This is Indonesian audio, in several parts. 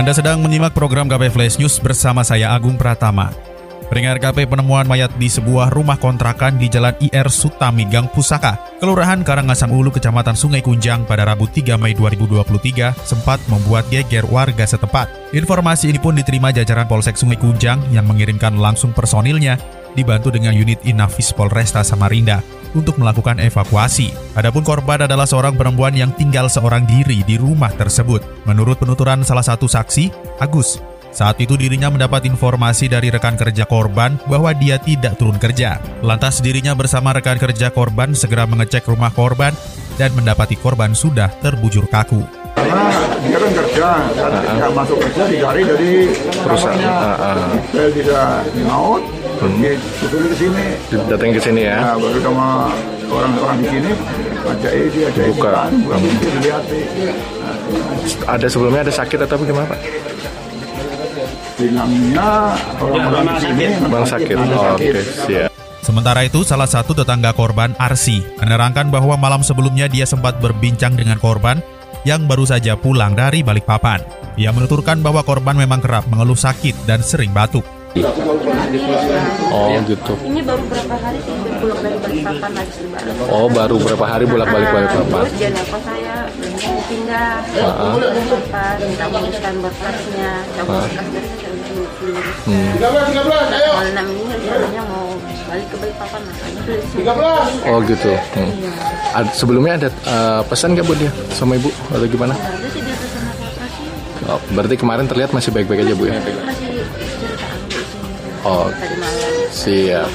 Anda sedang menyimak program KP Flash News bersama saya Agung Pratama. Peringat KP penemuan mayat di sebuah rumah kontrakan di Jalan IR Sutami Gang Pusaka, Kelurahan Karangasem Ulu, Kecamatan Sungai Kunjang pada Rabu 3 Mei 2023 sempat membuat geger warga setempat. Informasi ini pun diterima jajaran Polsek Sungai Kunjang yang mengirimkan langsung personilnya dibantu dengan unit Inafis Polresta Samarinda untuk melakukan evakuasi. Adapun korban adalah seorang perempuan yang tinggal seorang diri di rumah tersebut. Menurut penuturan salah satu saksi, Agus, saat itu dirinya mendapat informasi dari rekan kerja korban bahwa dia tidak turun kerja. Lantas dirinya bersama rekan kerja korban segera mengecek rumah korban dan mendapati korban sudah terbujur kaku. Karena dia kan kerja, dan nggak masuk kerja dicari dari perusahaan. Saya tidak nyaut, dia disuruh ke sini. datang ke sini ya. Nah, baru sama orang-orang di sini, ajak dia, ajak Buka. kan, buka dilihat. Ada sebelumnya ada sakit atau bagaimana Pak? Bilangnya orang-orang di sini Bang sakit. Oh, Oke, siap. Sementara itu, salah satu tetangga korban, Arsi, menerangkan bahwa malam sebelumnya dia sempat berbincang dengan korban yang baru saja pulang dari Balikpapan. Ia menuturkan bahwa korban memang kerap mengeluh sakit dan sering batuk. Oh, gitu. Ini baru berapa hari sih pulang dari Balikpapan lagi lebaran. Oh, baru berapa hari bolak-balik balik Bapak? Terus dia nelfon saya, mau pindah. Balikpapan, minta uruskan berkasnya, cabut berkas dari saya untuk lurus. Malam ini rencananya mau balik ke Balikpapan, makanya tuh sini. Oh, gitu. Hmm. Ad- sebelumnya ada eh, pesan nggak buat dia sama ibu atau gimana? Ada sih dia pesan apa-apa sih, Oh, berarti kemarin terlihat masih baik-baik aja bu ya? masih. Oh. Tadi malam. Siap.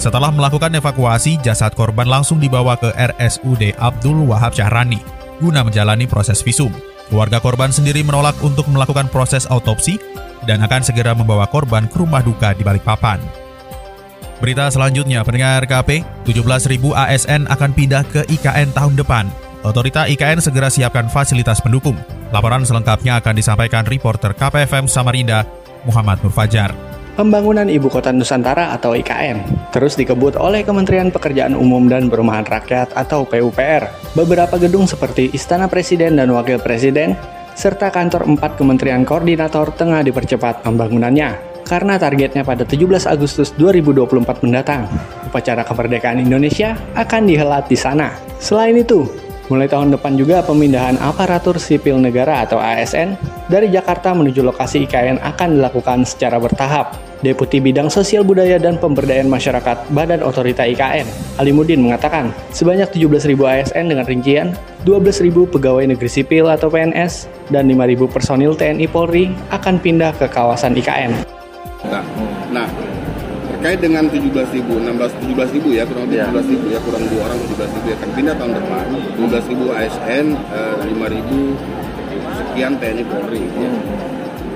Setelah melakukan evakuasi, jasad korban langsung dibawa ke RSUD Abdul Wahab Syahrani guna menjalani proses visum. Keluarga korban sendiri menolak untuk melakukan proses autopsi dan akan segera membawa korban ke rumah duka di Balikpapan. Berita selanjutnya, pendengar KP, 17.000 ASN akan pindah ke IKN tahun depan. Otorita IKN segera siapkan fasilitas pendukung. Laporan selengkapnya akan disampaikan reporter KPFM Samarinda, Muhammad Nur Fajar. Pembangunan Ibu Kota Nusantara atau IKN terus dikebut oleh Kementerian Pekerjaan Umum dan Perumahan Rakyat atau PUPR. Beberapa gedung seperti Istana Presiden dan Wakil Presiden serta kantor empat kementerian koordinator tengah dipercepat pembangunannya karena targetnya pada 17 Agustus 2024 mendatang. Upacara kemerdekaan Indonesia akan dihelat di sana. Selain itu, Mulai tahun depan juga pemindahan aparatur sipil negara atau ASN dari Jakarta menuju lokasi IKN akan dilakukan secara bertahap. Deputi Bidang Sosial Budaya dan Pemberdayaan Masyarakat Badan Otorita IKN, Alimuddin mengatakan, sebanyak 17.000 ASN dengan rincian 12.000 pegawai negeri sipil atau PNS dan 5.000 personil TNI Polri akan pindah ke kawasan IKN. Terkait dengan 17.000, 16 17.000 ya kurang lebih 17.000 ya kurang dua orang 17.000 akan pindah tahun depan 12.000 ASN, eh, 5.000 sekian TNI Polri. Ya.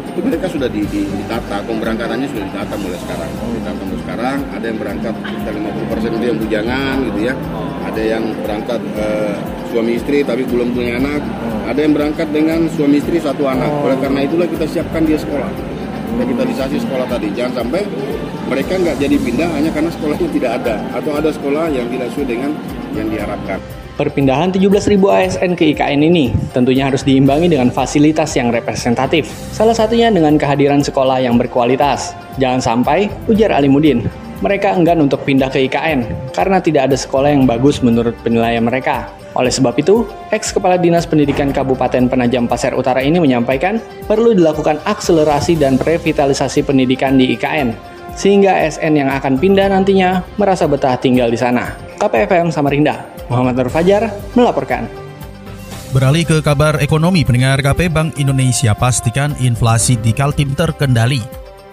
Itu mereka sudah di, di, ditata, pemberangkatannya sudah ditata mulai sekarang. Ditata mulai sekarang, ada yang berangkat sekitar 50% itu yang bujangan gitu ya. Ada yang berangkat eh, suami istri tapi belum punya anak. Ada yang berangkat dengan suami istri satu anak. Oleh karena itulah kita siapkan dia sekolah revitalisasi sekolah tadi jangan sampai mereka nggak jadi pindah hanya karena sekolahnya tidak ada atau ada sekolah yang tidak sesuai dengan yang diharapkan. Perpindahan 17.000 ASN ke IKN ini tentunya harus diimbangi dengan fasilitas yang representatif. Salah satunya dengan kehadiran sekolah yang berkualitas. Jangan sampai, ujar Alimuddin, mereka enggan untuk pindah ke IKN karena tidak ada sekolah yang bagus menurut penilaian mereka. Oleh sebab itu, ex-kepala Dinas Pendidikan Kabupaten Penajam Pasir Utara ini menyampaikan perlu dilakukan akselerasi dan revitalisasi pendidikan di IKN, sehingga ASN yang akan pindah nantinya merasa betah tinggal di sana. KPFM Samarinda, Muhammad Nur Fajar melaporkan. Beralih ke kabar ekonomi, pendengar KP Bank Indonesia pastikan inflasi di Kaltim terkendali.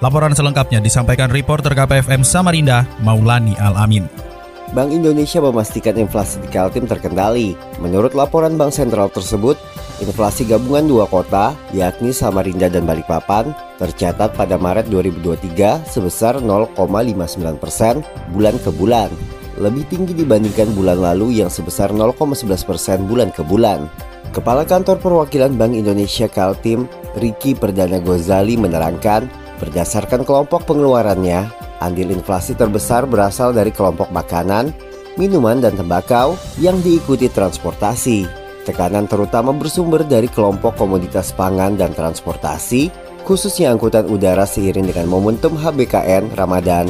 Laporan selengkapnya disampaikan reporter KPFM Samarinda, Maulani Al-Amin. Bank Indonesia memastikan inflasi di Kaltim terkendali. Menurut laporan Bank Sentral tersebut, Inflasi gabungan dua kota, yakni Samarinda dan Balikpapan, tercatat pada Maret 2023 sebesar 0,59 persen bulan ke bulan, lebih tinggi dibandingkan bulan lalu yang sebesar 0,11 persen bulan ke bulan. Kepala Kantor Perwakilan Bank Indonesia Kaltim, Riki Perdana Gozali menerangkan, berdasarkan kelompok pengeluarannya, andil inflasi terbesar berasal dari kelompok makanan, minuman dan tembakau yang diikuti transportasi. Tekanan terutama bersumber dari kelompok komoditas pangan dan transportasi, khususnya angkutan udara seiring dengan momentum HBKN Ramadan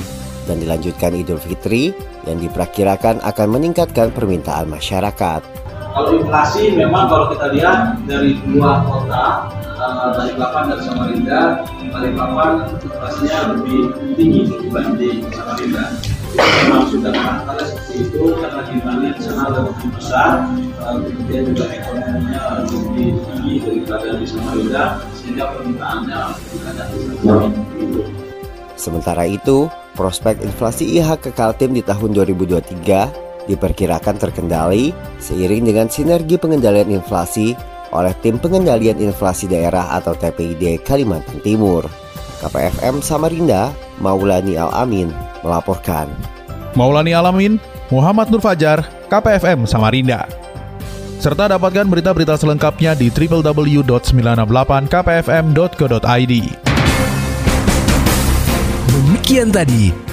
dan dilanjutkan Idul Fitri yang diperkirakan akan meningkatkan permintaan masyarakat. Kalau inflasi memang kalau kita lihat dari dua kota uh, Balikpapan dan Samarinda, Balikpapan inflasinya lebih tinggi dibanding Samarinda. Memang sudah karena seperti itu karena demandnya di sana lebih besar kemudian juga ekonominya lebih tinggi daripada di Samarinda sehingga permintaannya ada Sementara itu, prospek inflasi IHK Kaltim di tahun 2023 diperkirakan terkendali seiring dengan sinergi pengendalian inflasi oleh Tim Pengendalian Inflasi Daerah atau TPID Kalimantan Timur. KPFM Samarinda, Maulani Al-Amin, melaporkan. Maulani Alamin, Muhammad Nur Fajar, KPFM Samarinda. Serta dapatkan berita-berita selengkapnya di www.968kpfm.co.id. Demikian tadi